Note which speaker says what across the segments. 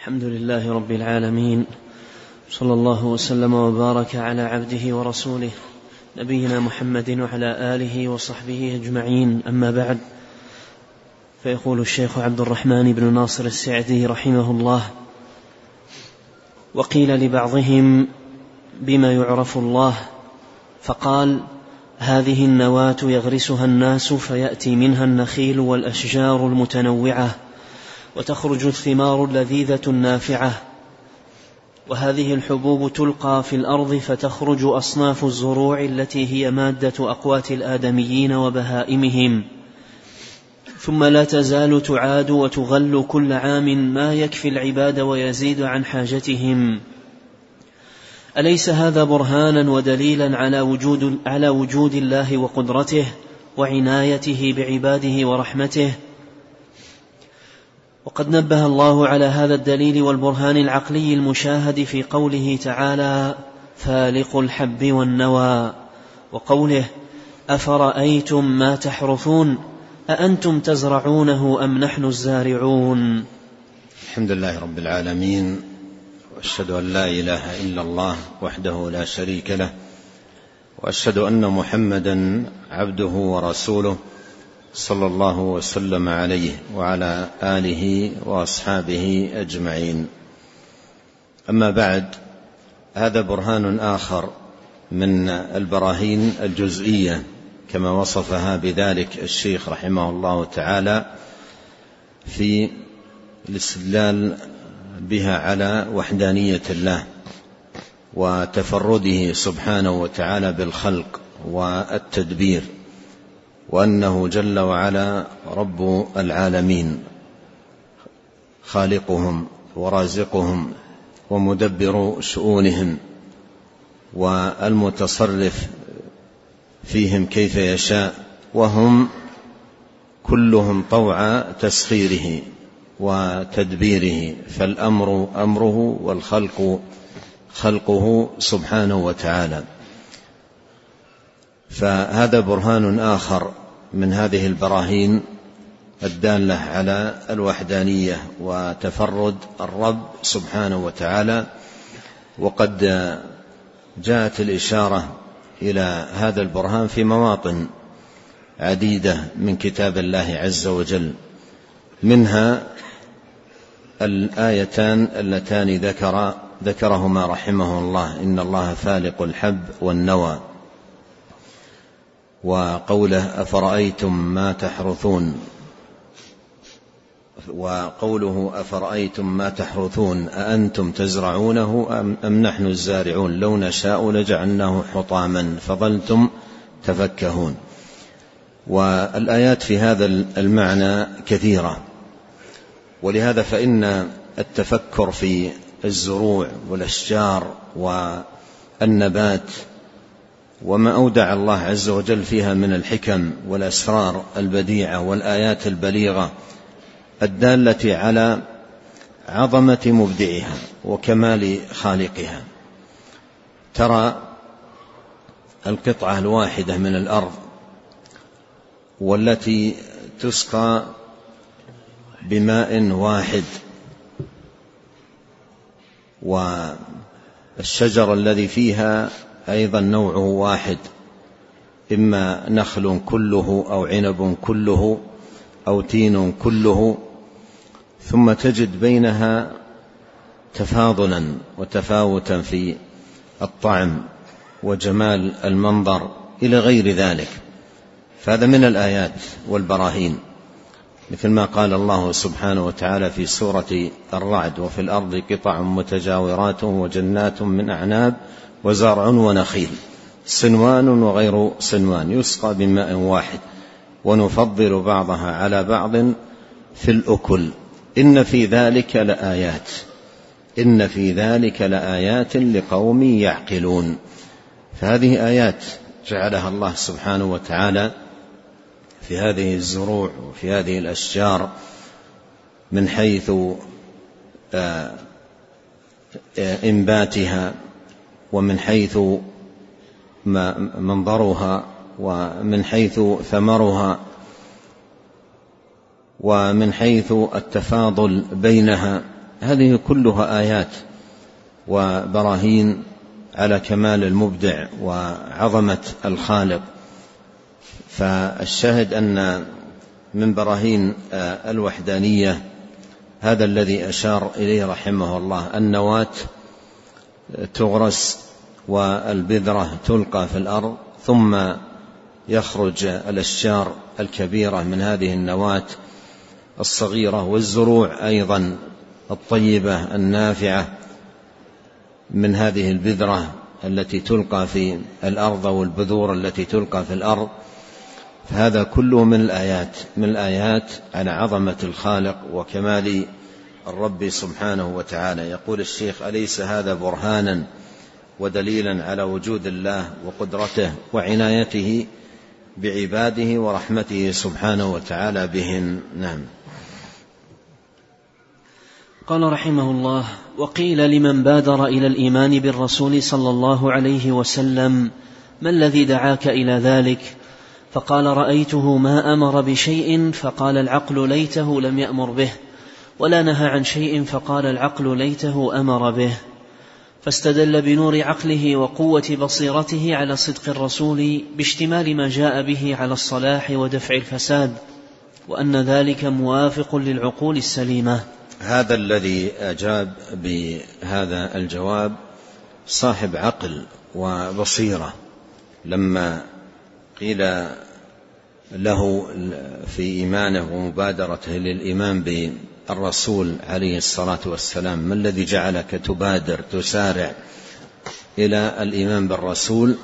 Speaker 1: الحمد لله رب العالمين. صلى الله وسلم وبارك على عبده ورسوله نبينا محمد وعلى آله وصحبه أجمعين. أما بعد فيقول الشيخ عبد الرحمن بن ناصر السعدي رحمه الله وقيل لبعضهم بما يعرف الله فقال هذه النواة يغرسها الناس فيأتي منها النخيل والأشجار المتنوعة وتخرج الثمار اللذيذه النافعه وهذه الحبوب تلقى في الأرض فتخرج أصناف الزروع التي هي مادة أقوات الآدميين وبهائمهم. ثم لا تزال تعاد وتغل كل عام ما يكفي العباد ويزيد عن حاجتهم. أليس هذا برهانا ودليلا على وجود على وجود الله وقدرته وعنايته بعباده ورحمته؟ وقد نبه الله على هذا الدليل والبرهان العقلي المشاهد في قوله تعالى فالق الحب والنوى وقوله أفرأيتم ما تحرثون؟ أأنتم تزرعونه أم نحن الزارعون؟
Speaker 2: الحمد لله رب العالمين وأشهد أن لا إله إلا الله وحده لا شريك له وأشهد أن محمدا عبده ورسوله صلى الله وسلم عليه وعلى آله وأصحابه أجمعين. أما بعد هذا برهان آخر من البراهين الجزئية كما وصفها بذلك الشيخ رحمه الله تعالى في الاستدلال بها على وحدانية الله وتفرده سبحانه وتعالى بالخلق والتدبير. وأنه جل وعلا رب العالمين خالقهم ورازقهم ومدبر شؤونهم والمتصرف فيهم كيف يشاء وهم كلهم طوع تسخيره وتدبيره فالأمر أمره والخلق خلقه سبحانه وتعالى. فهذا برهان آخر من هذه البراهين الدالة على الوحدانية وتفرد الرب سبحانه وتعالى وقد جاءت الإشارة إلى هذا البرهان في مواطن عديدة من كتاب الله عز وجل منها الآيتان اللتان ذكر ذكرهما رحمه الله إن الله فالق الحب والنوى. وقوله أفرأيتم ما تحرثون وقوله أفرأيتم ما تحرثون أأنتم تزرعونه أم نحن الزارعون لو نشاء لجعلناه حطاما فظلتم تفكهون والآيات في هذا المعنى كثيرة ولهذا فإن التفكر في الزروع والأشجار والنبات وما أودع الله عز وجل فيها من الحكم والأسرار البديعة والآيات البليغة الدالة على عظمة مبدعها وكمال خالقها. ترى القطعة الواحدة من الأرض والتي تسقى بماء واحد والشجر الذي فيها أيضا نوعه واحد إما نخل كله أو عنب كله أو تين كله ثم تجد بينها تفاضلا وتفاوتا في الطعم وجمال المنظر إلى غير ذلك. فهذا من الآيات والبراهين مثل ما قال الله سبحانه وتعالى في سورة الرعد وفي الأرض قطع متجاورات وجنات من أعناب وزرع ونخيل صنوان وغير صنوان يسقى بماء واحد ونفضل بعضها على بعض في الأكل. إن في ذلك لآيات. إن في ذلك لآيات لقوم يعقلون. فهذه آيات جعلها الله سبحانه وتعالى في هذه الزروع وفي هذه الأشجار من حيث آه، آه، إنباتها ومن حيث منظرها ومن حيث ثمرها ومن حيث التفاضل بينها. هذه كلها آيات وبراهين على كمال المبدع وعظمة الخالق. فالشاهد أن من براهين الوحدانية هذا الذي أشار إليه رحمه الله النواة تغرس والبذرة تلقى في الأرض ثم يخرج الأشجار الكبيرة من هذه النواة الصغيرة والزروع أيضا الطيبة النافعة من هذه البذرة التي تلقى في الأرض والبذور التي تلقى في الأرض. فهذا كله من الآيات من الآيات على عظمة الخالق وكمال الرب سبحانه وتعالى. يقول الشيخ أليس هذا برهانا ودليلا على وجود الله وقدرته وعنايته بعباده ورحمته سبحانه وتعالى بهم؟ نعم.
Speaker 1: قال رحمه الله وقيل لمن بادر إلى الإيمان بالرسول صلى الله عليه وسلم ما الذي دعاك إلى ذلك؟ فقال رأيته ما أمر بشيء فقال العقل ليته لم يأمر به. ولا نهى عن شيء فقال العقل ليته أمر به. فاستدل بنور عقله وقوة بصيرته على صدق الرسول باشتمال ما جاء به على الصلاح ودفع الفساد وأن ذلك موافق للعقول السليمة.
Speaker 2: هذا الذي أجاب بهذا الجواب صاحب عقل وبصيرة. لما قيل له في إيمانه ومبادرته للإيمان الرسول عليه الصلاة والسلام ما الذي جعلك تبادر تسارع إلى الإيمان بالرسول؟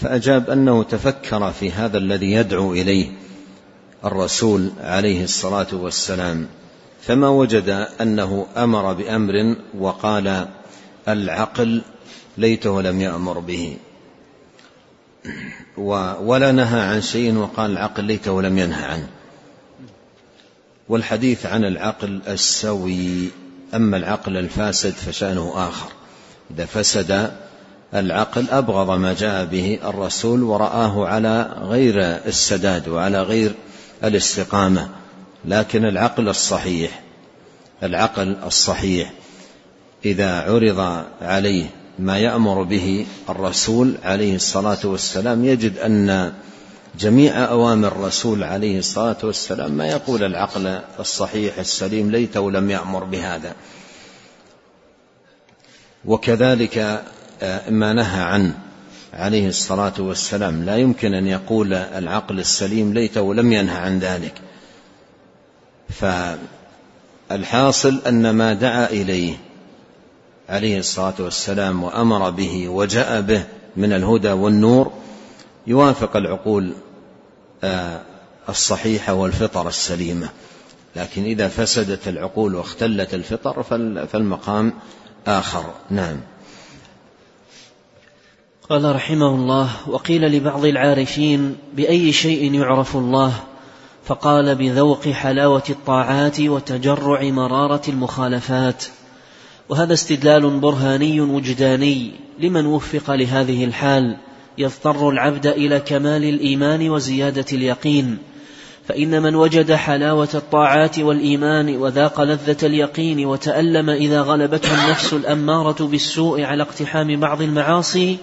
Speaker 2: فأجاب أنه تفكر في هذا الذي يدعو إليه الرسول عليه الصلاة والسلام. فما وجد أنه أمر بأمر وقال العقل ليته لم يأمر به. ولا نهى عن شيء وقال العقل ليته لم ينهى عنه. والحديث عن العقل السوي. أما العقل الفاسد فشأنه آخر. إذا فسد العقل أبغض ما جاء به الرسول ورآه على غير السداد وعلى غير الاستقامة. لكن العقل الصحيح العقل الصحيح إذا عرض عليه ما يأمر به الرسول عليه الصلاة والسلام يجد أن جميع أوامر الرسول عليه الصلاة والسلام ما يقول العقل الصحيح السليم ليته لم يأمر بهذا. وكذلك آه، ما نهى عنه عليه الصلاة والسلام لا يمكن أن يقول العقل السليم ليته لم ينهى عن ذلك. فالحاصل أن ما دعا إليه عليه الصلاة والسلام وأمر به وجاء به من الهدى والنور يوافق العقول آه، الصحيحة والفطر السليمة. لكن إذا فسدت العقول واختلت الفطر فالمقام آخر. نعم.
Speaker 1: قال رحمه الله وقيل لبعض العارفين بأي شيء يعرف الله؟ فقال بذوق حلاوة الطاعات وتجرع مرارة المخالفات. وهذا استدلال برهاني وجداني لمن وفق لهذه الحال. يضطر العبد إلى كمال الإيمان وزيادة اليقين. فإن من وجد حلاوة الطاعات والإيمان وذاق لذة اليقين وتألم إذا غلبته النفس الأمارة بالسوء على اقتحام بعض المعاصي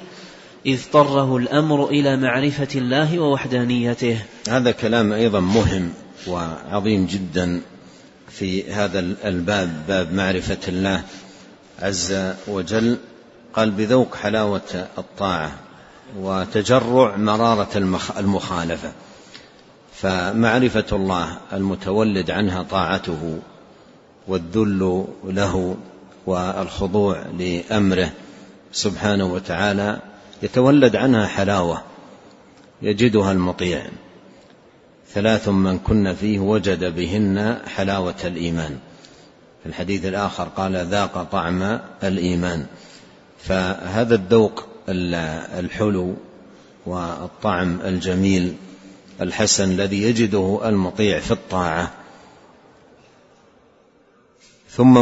Speaker 1: اضطره الأمر إلى معرفة الله ووحدانيته.
Speaker 2: هذا كلام أيضا مهم وعظيم جدا في هذا الباب باب معرفة الله عز وجل. قال بذوق حلاوة الطاعة. وتجرع مرارة المخالفة. فمعرفة الله المتولد عنها طاعته والذل له والخضوع لأمره سبحانه وتعالى يتولد عنها حلاوة يجدها المطيع. ثلاث من كن فيه وجد بهن حلاوة الإيمان. في الحديث الآخر قال ذاق طعم الإيمان. فهذا الذوق الحلو والطعم الجميل الحسن الذي يجده المطيع في الطاعة. ثم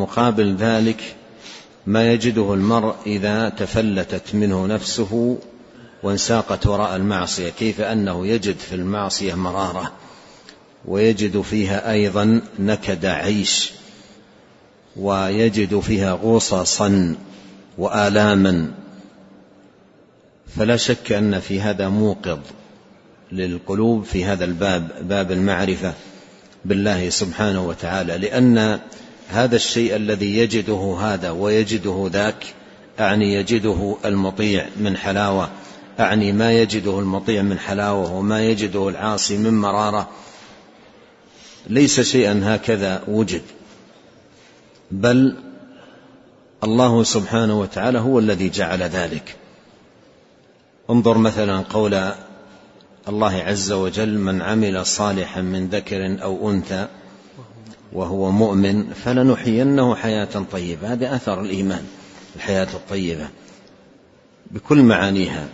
Speaker 2: مقابل ذلك ما يجده المرء إذا تفلتت منه نفسه وانساقت وراء المعصية. كيف أنه يجد في المعصية مرارة ويجد فيها أيضا نكد عيش ويجد فيها غصصا وآلاما فلا شك أن في هذا موقظ للقلوب في هذا الباب باب المعرفة بالله سبحانه وتعالى لأن هذا الشيء الذي يجده هذا ويجده ذاك أعني يجده المطيع من حلاوة أعني ما يجده المطيع من حلاوة وما يجده العاصي من مرارة. ليس شيئا هكذا وجد بل الله سبحانه وتعالى هو الذي جعل ذلك. انظر مثلا قول الله عز وجل من عمل صالحا من ذكر أو أنثى وهو مؤمن فلنحيينه حياة طيبة. هذا اثر الإيمان الحياة الطيبة بكل معانيها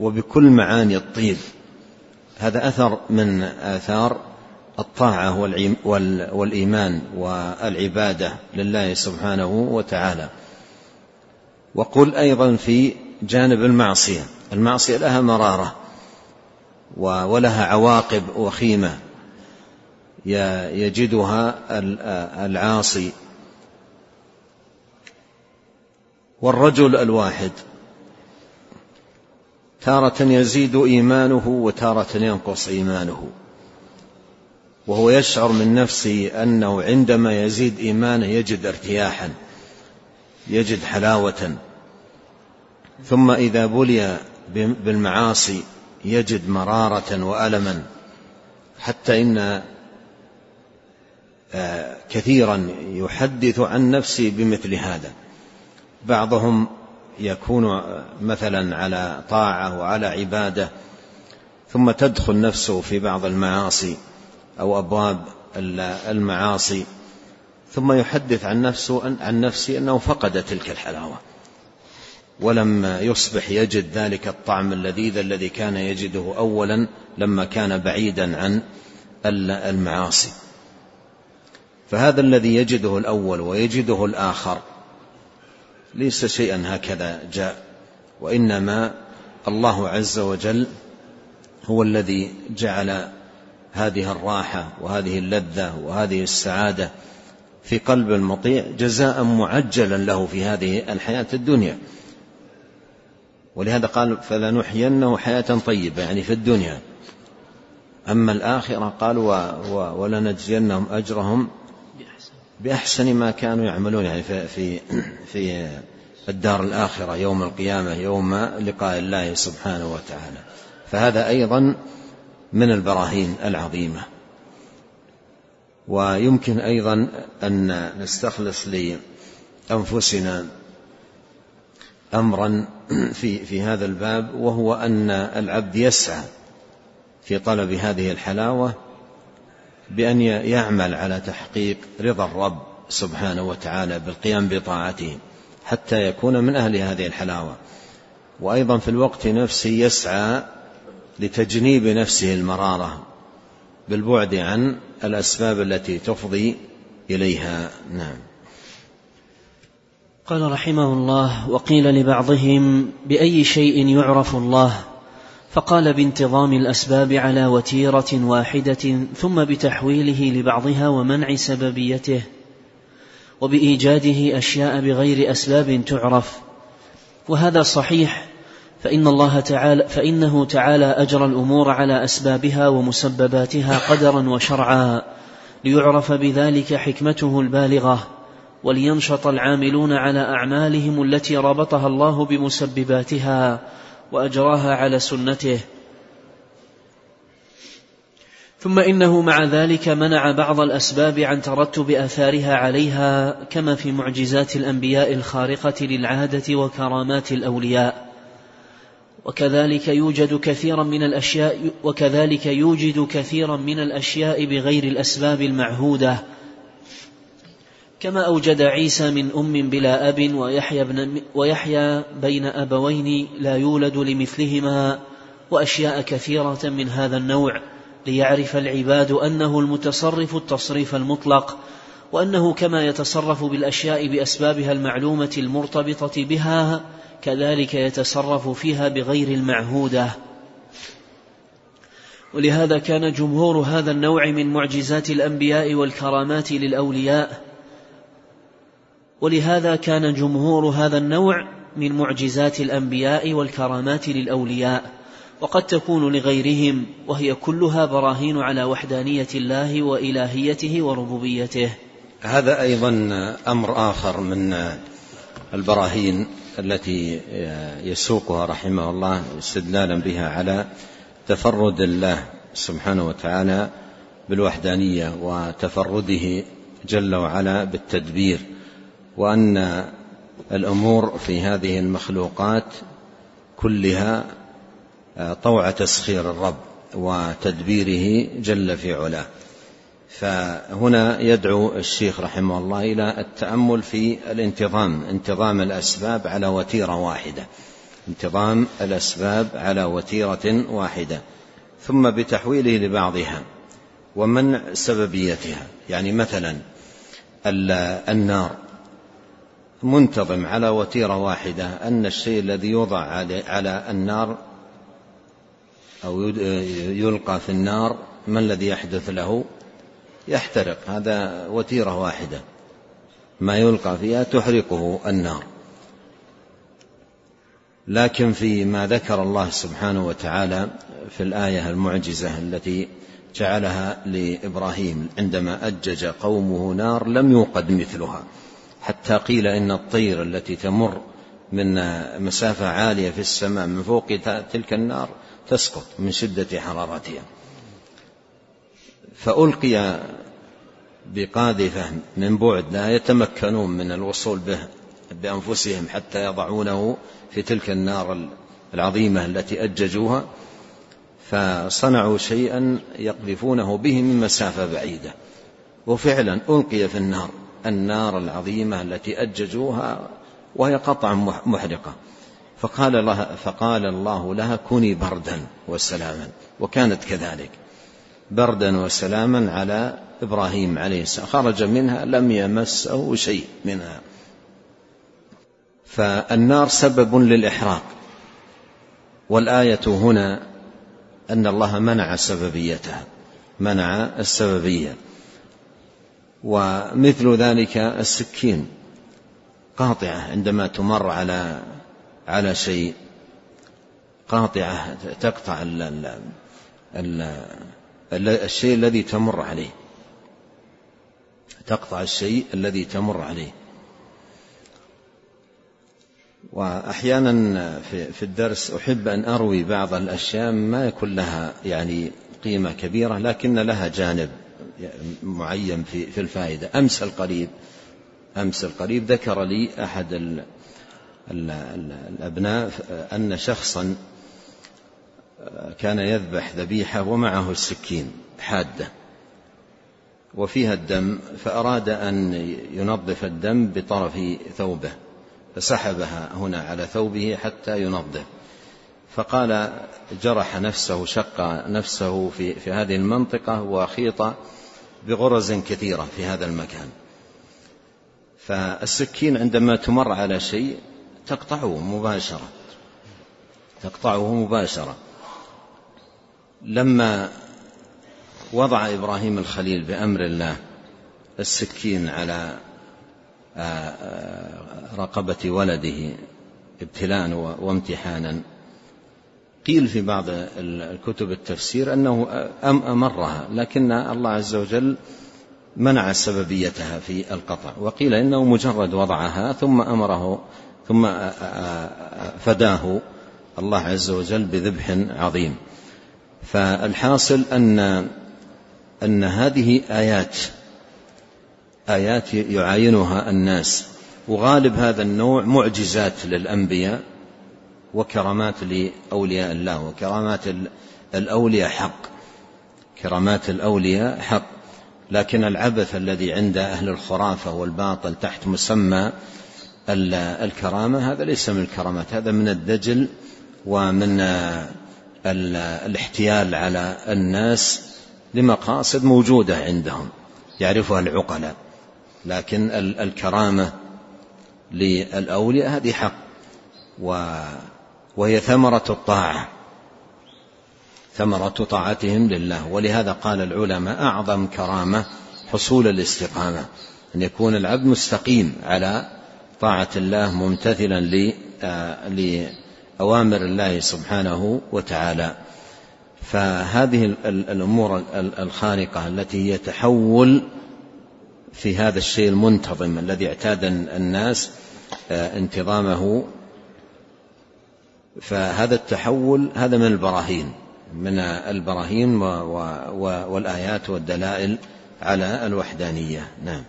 Speaker 2: وبكل معاني الطيب. هذا أثر من آثار الطاعة والإيمان والعبادة لله سبحانه وتعالى. وقل أيضا في جانب المعصية. المعصية لها مرارة ولها عواقب وخيمة. يجدها العاصي والرجل الواحد. تارة يزيد إيمانه وتارة ينقص إيمانه. وهو يشعر من نفسه أنه عندما يزيد إيمانه يجد ارتياحا يجد حلاوة. ثم إذا بلي بالمعاصي يجد مرارة وألما. حتى إن آه، كثيرا يحدث عن نفسه بمثل هذا. بعضهم يكون مثلا على طاعة وعلى عبادة ثم تدخل نفسه في بعض المعاصي أو أبواب المعاصي ثم يحدث عن نفسه عن نفسه أنه فقد تلك الحلاوة. ولم يصبح يجد ذلك الطعم اللذيذ الذي كان يجده أولا لما كان بعيدا عن المعاصي. فهذا الذي يجده الأول ويجده الآخر ليس شيئا هكذا جاء وإنما الله عز وجل هو الذي جعل هذه الراحة وهذه اللذة وهذه السعادة في قلب المطيع جزاء معجلا له في هذه الحياة الدنيا. ولهذا قال فلنحيينه حياة طيبة يعني في الدنيا. أما الآخرة قال ولنجزينهم أجرهم بأحسن ما كانوا يعملون يعني في في في الدار الآخرة يوم القيامة يوم لقاء الله سبحانه وتعالى. فهذا أيضا من البراهين العظيمة. ويمكن أيضا أن نستخلص لأنفسنا أمرا في في هذا الباب وهو أن العبد يسعى في طلب هذه الحلاوة بأن يعمل على تحقيق رضا الرب سبحانه وتعالى بالقيام بطاعته حتى يكون من أهل هذه الحلاوة. وأيضا في الوقت نفسه يسعى لتجنيب نفسه المرارة بالبعد عن الأسباب التي تفضي إليها. نعم.
Speaker 1: قال رحمه الله وقيل لبعضهم بأي شيء يعرف الله؟ فقال بانتظام الأسباب على وتيرة واحدة ثم بتحويله لبعضها ومنع سببيته وبإيجاده أشياء بغير أسباب تعرف. وهذا صحيح فإن الله تعالى فإنه تعالى أجرى الأمور على أسبابها ومسبباتها قدرا وشرعا ليعرف بذلك حكمته البالغة. ولينشط العاملون على أعمالهم التي ربطها الله بمسبباتها وأجراها على سنته. ثم إنه مع ذلك منع بعض الأسباب عن ترتب آثارها عليها كما في معجزات الأنبياء الخارقة للعادة وكرامات الأولياء. وكذلك يوجد كثيرا من الأشياء وكذلك يوجد كثيرا من الأشياء بغير الأسباب المعهودة. كما أوجد عيسى من أم بلا أب ويحيى, بن ويحيى بين أبوين لا يولد لمثلهما وأشياء كثيرة من هذا النوع ليعرف العباد أنه المتصرف التصريف المطلق وأنه كما يتصرف بالأشياء بأسبابها المعلومة المرتبطة بها كذلك يتصرف فيها بغير المعهودة. ولهذا كان جمهور هذا النوع من معجزات الأنبياء والكرامات للأولياء ولهذا كان جمهور هذا النوع من معجزات الأنبياء والكرامات للأولياء وقد تكون لغيرهم وهي كلها براهين على وحدانية الله وإلهيته وربوبيته.
Speaker 2: هذا أيضا أمر آخر من البراهين التي يسوقها رحمه الله استدلالا بها على تفرد الله سبحانه وتعالى بالوحدانية وتفرده جل وعلا بالتدبير. وأن الأمور في هذه المخلوقات كلها طوع تسخير الرب وتدبيره جل في علاه. فهنا يدعو الشيخ رحمه الله إلى التأمل في الانتظام انتظام الأسباب على وتيرة واحدة. انتظام الأسباب على وتيرة واحدة ثم بتحويله لبعضها ومنع سببيتها. يعني مثلا النار. منتظم على وتيرة واحدة أن الشيء الذي يوضع على النار أو يلقى في النار ما الذي يحدث له؟ يحترق. هذا وتيرة واحدة. ما يلقى فيها تحرقه النار. لكن فيما ذكر الله سبحانه وتعالى في الآية المعجزة التي جعلها لإبراهيم عندما أجج قومه نار لم يوقد مثلها. حتى قيل إن الطير التي تمر من مسافة عالية في السماء من فوق تلك النار تسقط من شدة حرارتها. فألقي بقاذفه من بعد لا يتمكنون من الوصول به بأنفسهم حتى يضعونه في تلك النار العظيمة التي أججوها. فصنعوا شيئا يقذفونه به من مسافة بعيدة. وفعلا ألقي في النار. النار العظيمة التي أججوها وهي قطعا محرقة. فقال لها فقال الله لها كوني بردا وسلاما وكانت كذلك. بردا وسلاما على إبراهيم عليه السلام. خرج منها لم يمسه شيء منها. فالنار سبب للإحراق. والآية هنا أن الله منع سببيتها منع السببية. ومثل ذلك السكين قاطعة عندما تمر على على شيء. قاطعة تقطع ال ال ال الشيء الذي تمر عليه. تقطع الشيء الذي تمر عليه. وأحيانا في الدرس أحب أن أروي بعض الأشياء ما يكون لها يعني قيمة كبيرة لكن لها جانب. معين في في الفائدة. أمس القريب أمس القريب ذكر لي أحد ال ال الأبناء أن شخصا كان يذبح ذبيحة ومعه السكين حادة وفيها الدم فأراد أن ينظف الدم بطرف ثوبه فسحبها هنا على ثوبه حتى ينظف. فقال جرح نفسه شق نفسه في, في هذه المنطقة وخيط بغرز كثيرة في هذا المكان. فالسكين عندما تمر على شيء تقطعه مباشرة تقطعه مباشرة. لما وضع إبراهيم الخليل بأمر الله السكين على رقبة ولده ابتلاء وامتحانا قيل في بعض الكتب التفسير أنه أمرها لكن الله عز وجل منع سببيتها في القطع وقيل إنه مجرد وضعها ثم أمره ثم فداه الله عز وجل بذبح عظيم. فالحاصل أن أن هذه آيات آيات يعاينها الناس وغالب هذا النوع معجزات للأنبياء وكرامات لأولياء الله وكرامات الأولياء حق. كرامات الأولياء حق. لكن العبث الذي عند أهل الخرافة والباطل تحت مسمى الكرامة هذا ليس من الكرامات هذا من الدجل ومن الاحتيال على الناس لمقاصد موجودة عندهم يعرفها العقلاء. لكن الكرامة للأولياء هذه حق. وهي ثمرة الطاعة. ثمرة طاعتهم لله. ولهذا قال العلماء أعظم كرامة حصول الاستقامة أن يكون العبد مستقيم على طاعة الله ممتثلا لأوامر الله سبحانه وتعالى. فهذه الأمور الخارقة التي هي تحول في هذا الشيء المنتظم الذي اعتاد الناس آه، انتظامه فهذا التحول هذا من البراهين من البراهين والآيات والدلائل على الوحدانية. نعم.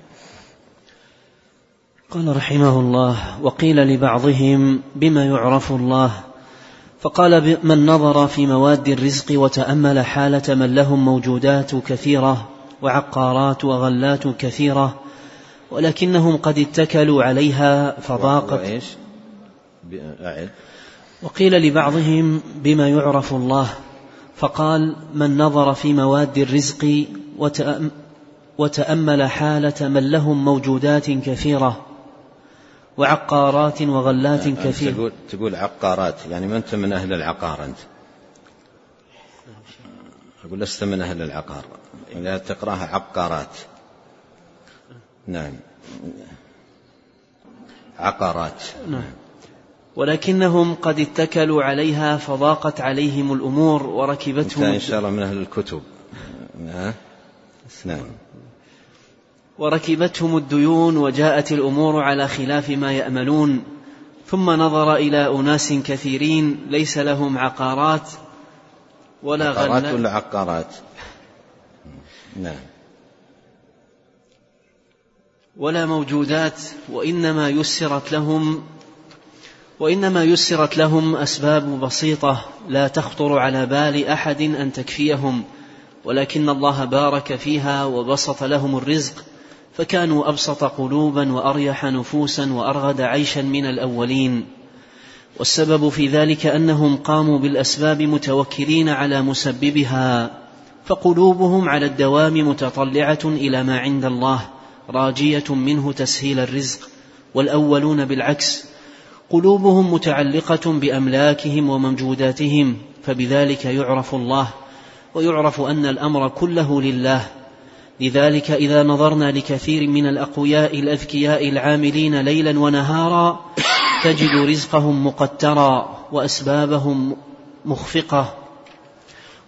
Speaker 1: قال رحمه الله وقيل لبعضهم بما يعرف الله فقال من نظر في مواد الرزق وتأمل حالة من لهم موجودات كثيرة وعقارات وغلات كثيرة ولكنهم قد اتكلوا عليها فضاقت. وإيش؟ وقيل لبعضهم بما يعرف الله فقال من نظر في مواد الرزق وتأمل حالة من لهم موجودات كثيرة وعقارات وغلات كثيرة.
Speaker 2: تقول, تقول عقارات يعني ما أنت من أهل العقار أنت؟ أقول لست من أهل العقار. لا تقرأها عقارات. نعم. عقارات.
Speaker 1: نعم. ولكنهم قد اتكلوا عليها فضاقت عليهم الأمور وركبتهم
Speaker 2: إن شاء الله من أهل الكتب. نعم
Speaker 1: وركبتهم الديون وجاءت الأمور على خلاف ما يأملون ثم نظر إلى أناس كثيرين ليس لهم عقارات ولا
Speaker 2: عقارات ولا عقارات؟ نعم.
Speaker 1: ولا موجودات وإنما يسرت لهم وإنما يسرت لهم أسباب بسيطة لا تخطر على بال أحد أن تكفيهم ولكن الله بارك فيها وبسط لهم الرزق فكانوا أبسط قلوبا وأريح نفوسا وأرغد عيشا من الأولين. والسبب في ذلك أنهم قاموا بالأسباب متوكلين على مسببها فقلوبهم على الدوام متطلعة إلى ما عند الله راجية منه تسهيل الرزق والأولون بالعكس قلوبهم متعلقة بأملاكهم وموجوداتهم فبذلك يعرف الله ويعرف أن الأمر كله لله. لذلك إذا نظرنا لكثير من الأقوياء الأذكياء العاملين ليلا ونهارا تجد رزقهم مقترا وأسبابهم مخفقة.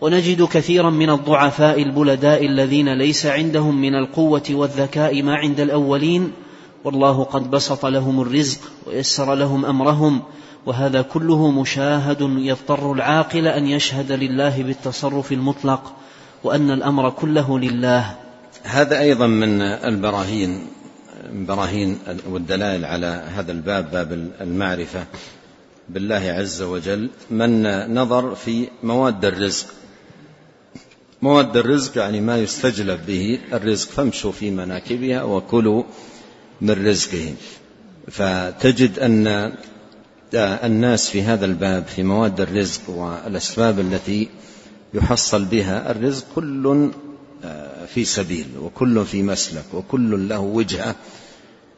Speaker 1: ونجد كثيرا من الضعفاء البلداء الذين ليس عندهم من القوة والذكاء ما عند الأولين والله قد بسط لهم الرزق ويسر لهم أمرهم وهذا كله مشاهد يضطر العاقل أن يشهد لله بالتصرف المطلق وأن الأمر كله لله.
Speaker 2: هذا أيضا من البراهين براهين والدلائل على هذا الباب باب المعرفة بالله عز وجل. من نظر في مواد الرزق مواد الرزق يعني ما يستجلب به الرزق فامشوا في مناكبها وكلوا من رزقه فتجد أن الناس في هذا الباب في مواد الرزق والأسباب التي يحصل بها الرزق كل في سبيل وكل في مسلك وكل له وجهة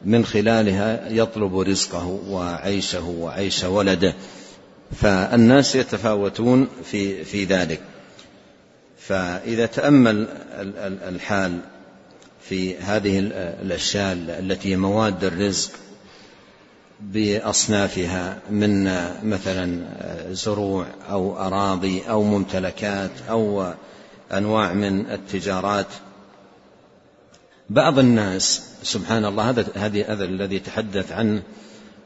Speaker 2: من خلالها يطلب رزقه وعيشه وعيش ولده. فالناس يتفاوتون في في ذلك. فإذا تأمل الحال في هذه الأشياء التي مواد الرزق بأصنافها من مثلا زروع أو أراضي أو ممتلكات أو أنواع من التجارات. بعض الناس سبحان الله هذا هذا الذي تحدث عنه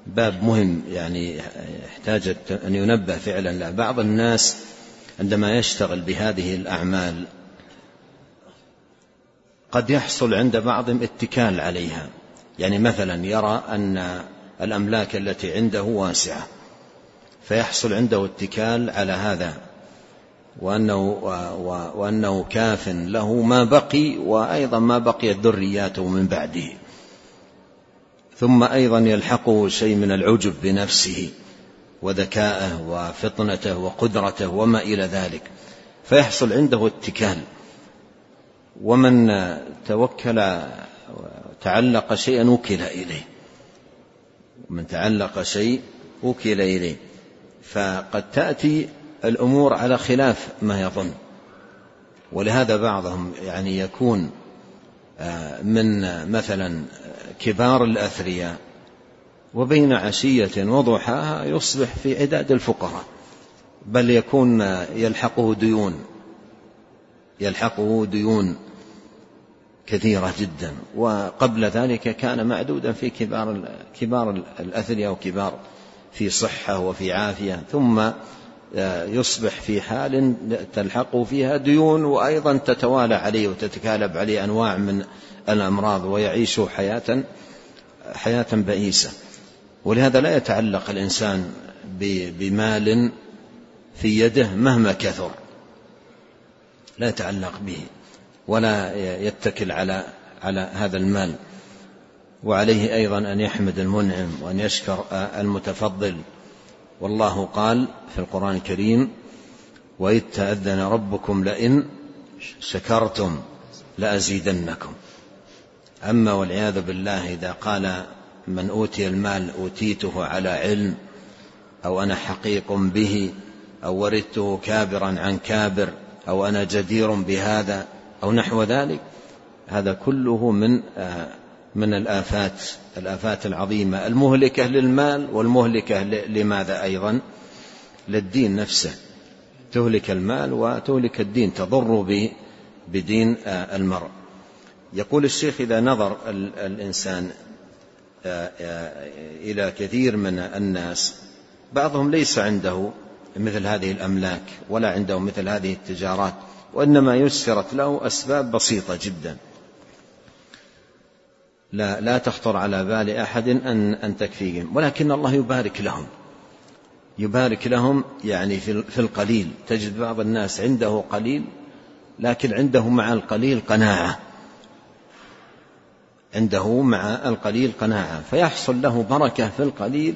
Speaker 2: باب مهم يعني يحتاج أن ينبه فعلا له. بعض الناس عندما يشتغل بهذه الأعمال قد يحصل عند بعضهم اتكال عليها. يعني مثلا يرى أن الأملاك التي عنده واسعة فيحصل عنده اتكال على هذا وأنه, وأنه كاف له ما بقي وأيضا ما بقيت ذرياته من بعده. ثم أيضا يلحقه شيء من العجب بنفسه وذكاءه وفطنته وقدرته وما إلى ذلك. فيحصل عنده اتكال. ومن توكل تعلق شيئا وكل إليه. من تعلق شيء وكل إليه. فقد تأتي الأمور على خلاف ما يظن. ولهذا بعضهم يعني يكون آه، من مثلا كبار الأثرياء وبين عشية وضحاها يصبح في عداد الفقراء. بل يكون يلحقه ديون. يلحقه ديون كثيرة جدا. وقبل ذلك كان معدودا في كبار كبار الأثرياء وكبار في صحة وفي عافية. ثم آه، يصبح في حال تلحقه فيها ديون وأيضا تتوالى عليه وتتكالب عليه أنواع من الأمراض ويعيش حياة حياة بئيسة. ولهذا لا يتعلق الإنسان بمال في يده مهما كثر. لا يتعلق به ولا يتكل على على هذا المال. وعليه أيضا أن يحمد المنعم وأن يشكر المتفضل. والله قال في القرآن الكريم وإذ تأذن ربكم لئن شكرتم لأزيدنكم. أما والعياذ بالله إذا قال من أوتي المال أوتيته على علم أو أنا حقيق به أو ورثته كابرا عن كابر أو أنا جدير بهذا أو نحو ذلك هذا كله من آه، من الآفات الآفات العظيمة المهلكة للمال والمهلكة لماذا أيضا؟ للدين نفسه. تهلك المال وتهلك الدين تضر بدين آه، المرء. يقول الشيخ إذا نظر الإنسان آه، إلى كثير من الناس بعضهم ليس عنده مثل هذه الأملاك ولا عنده مثل هذه التجارات وإنما يسرت له أسباب بسيطة جدا. لا لا تخطر على بال أحد أن أن تكفيهم ولكن الله يبارك لهم. يبارك لهم يعني في في القليل. تجد بعض الناس عنده قليل لكن عنده مع القليل قناعة. عنده مع القليل قناعة فيحصل له بركة في القليل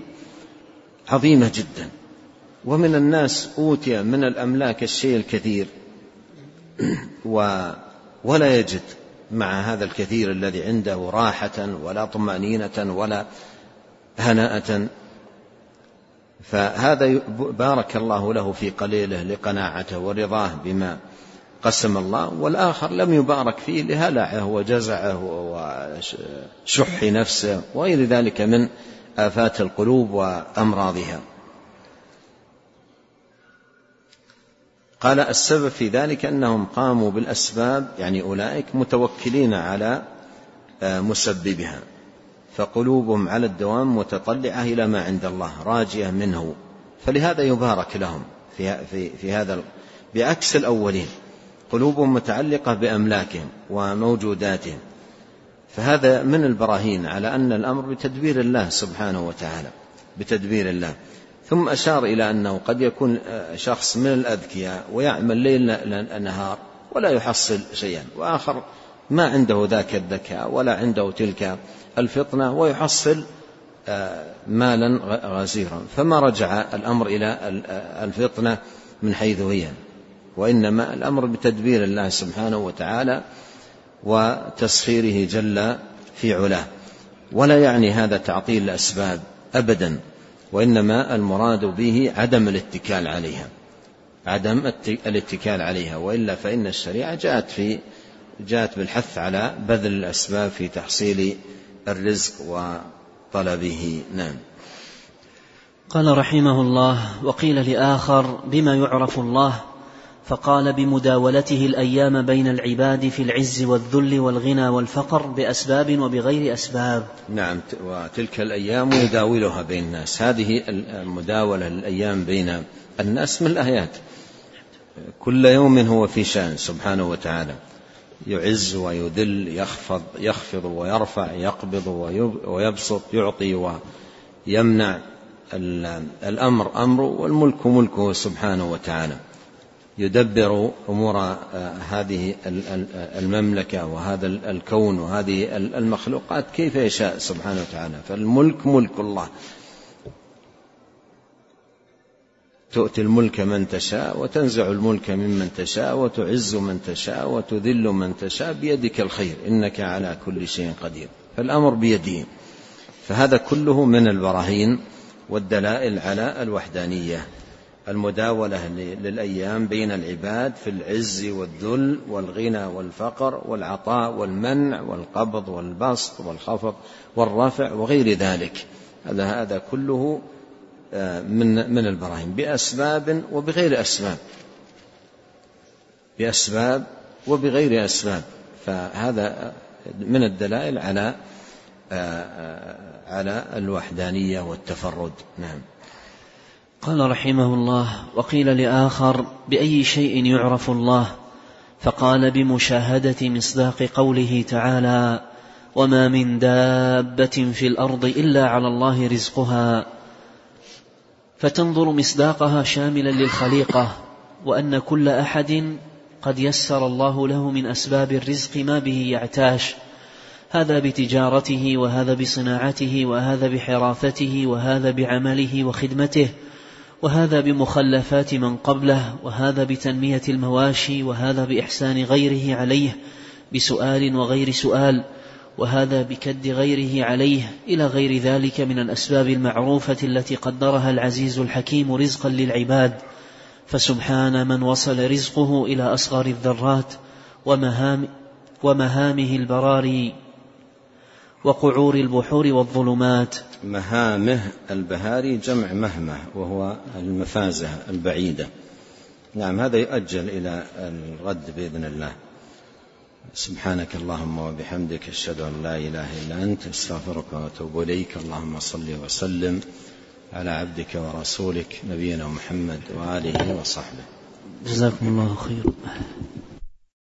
Speaker 2: عظيمة جدا. ومن الناس أوتي من الأملاك الشيء الكثير. و ولا يجد مع هذا الكثير الذي عنده راحة ولا طمأنينة ولا هناءة. فهذا بارك الله له في قليله لقناعته ورضاه بما قسم الله. والآخر لم يبارك فيه لهلعه وجزعه وشح نفسه وغير ذلك من آفات القلوب وأمراضها. قال السبب في ذلك أنهم قاموا بالأسباب يعني أولئك متوكلين على آه، مسببها فقلوبهم على الدوام متطلعة إلى ما عند الله راجية منه فلهذا يبارك لهم في في في هذا بعكس الأولين قلوبهم متعلقة بأملاكهم وموجوداتهم فهذا من البراهين على أن الأمر بتدبير الله سبحانه وتعالى بتدبير الله. ثم أشار إلى أنه قد يكون شخص من الأذكياء ويعمل ليل نهار ولا يحصل شيئا وآخر ما عنده ذاك الذكاء ولا عنده تلك الفطنة ويحصل آه، مالا غزيرا. فما رجع الأمر إلى الفطنة من حيث هي وإنما الأمر بتدبير الله سبحانه وتعالى وتسخيره جل في علاه. ولا يعني هذا تعطيل الأسباب أبدا. وإنما المراد به عدم الاتكال عليها. عدم الاتكال عليها. وإلا فإن الشريعة جاءت في جاءت بالحث على بذل الأسباب في تحصيل الرزق وطلبه. نعم.
Speaker 1: قال رحمه الله وقيل لآخر بما يعرف الله فقال بمداولته الأيام بين العباد في العز والذل والغنى والفقر بأسباب وبغير أسباب.
Speaker 2: نعم وتلك الأيام يداولها بين الناس، هذه المداولة الأيام بين الناس من الآيات. كل يوم هو في شأن سبحانه وتعالى. يعز ويذل يخفض يخفض ويرفع يقبض ويبسط يعطي ويمنع الأمر أمره والملك ملكه سبحانه وتعالى. يدبر أمور آه، هذه المملكة وهذا الكون وهذه المخلوقات كيف يشاء سبحانه وتعالى. فالملك ملك الله. تؤتي الملك من تشاء وتنزع الملك ممن تشاء وتعز من تشاء وتذل من تشاء بيدك الخير. إنك على كل شيء قدير. فالأمر بيده فهذا كله من البراهين والدلائل على الوحدانية. المداولة للأيام بين العباد في العز والذل والغنى والفقر والعطاء والمنع والقبض والبسط والخفض والرفع وغير ذلك. هذا هذا كله آه، من من البراهين. بأسباب وبغير أسباب. بأسباب وبغير أسباب. فهذا من الدلائل على آه، آه، على الوحدانية والتفرد. نعم.
Speaker 1: قال رحمه الله وقيل لآخر بأي شيء يعرف الله؟ فقال بمشاهدة مصداق قوله تعالى وما من دابة في الأرض إلا على الله رزقها. فتنظر مصداقها شاملا للخليقة وأن كل أحد قد يسر الله له من أسباب الرزق ما به يعتاش. هذا بتجارته وهذا بصناعته وهذا بحرافته وهذا بعمله وخدمته. وهذا بمخلفات من قبله وهذا بتنمية المواشي وهذا بإحسان غيره عليه بسؤال وغير سؤال وهذا بكد غيره عليه إلى غير ذلك من الأسباب المعروفة التي قدرها العزيز الحكيم رزقا للعباد. فسبحان من وصل رزقه إلى أصغر الذرات ومهام ومهامه البراري. وقعور البحور والظلمات.
Speaker 2: مهامه البهاري جمع مهمة وهو المفازة البعيدة. نعم هذا يؤجل إلى الغد بإذن الله. سبحانك اللهم وبحمدك أشهد أن لا إله إلا أنت أستغفرك وأتوب إليك. اللهم صل وسلم على عبدك ورسولك نبينا محمد وآله وصحبه.
Speaker 1: جزاكم الله خيرا.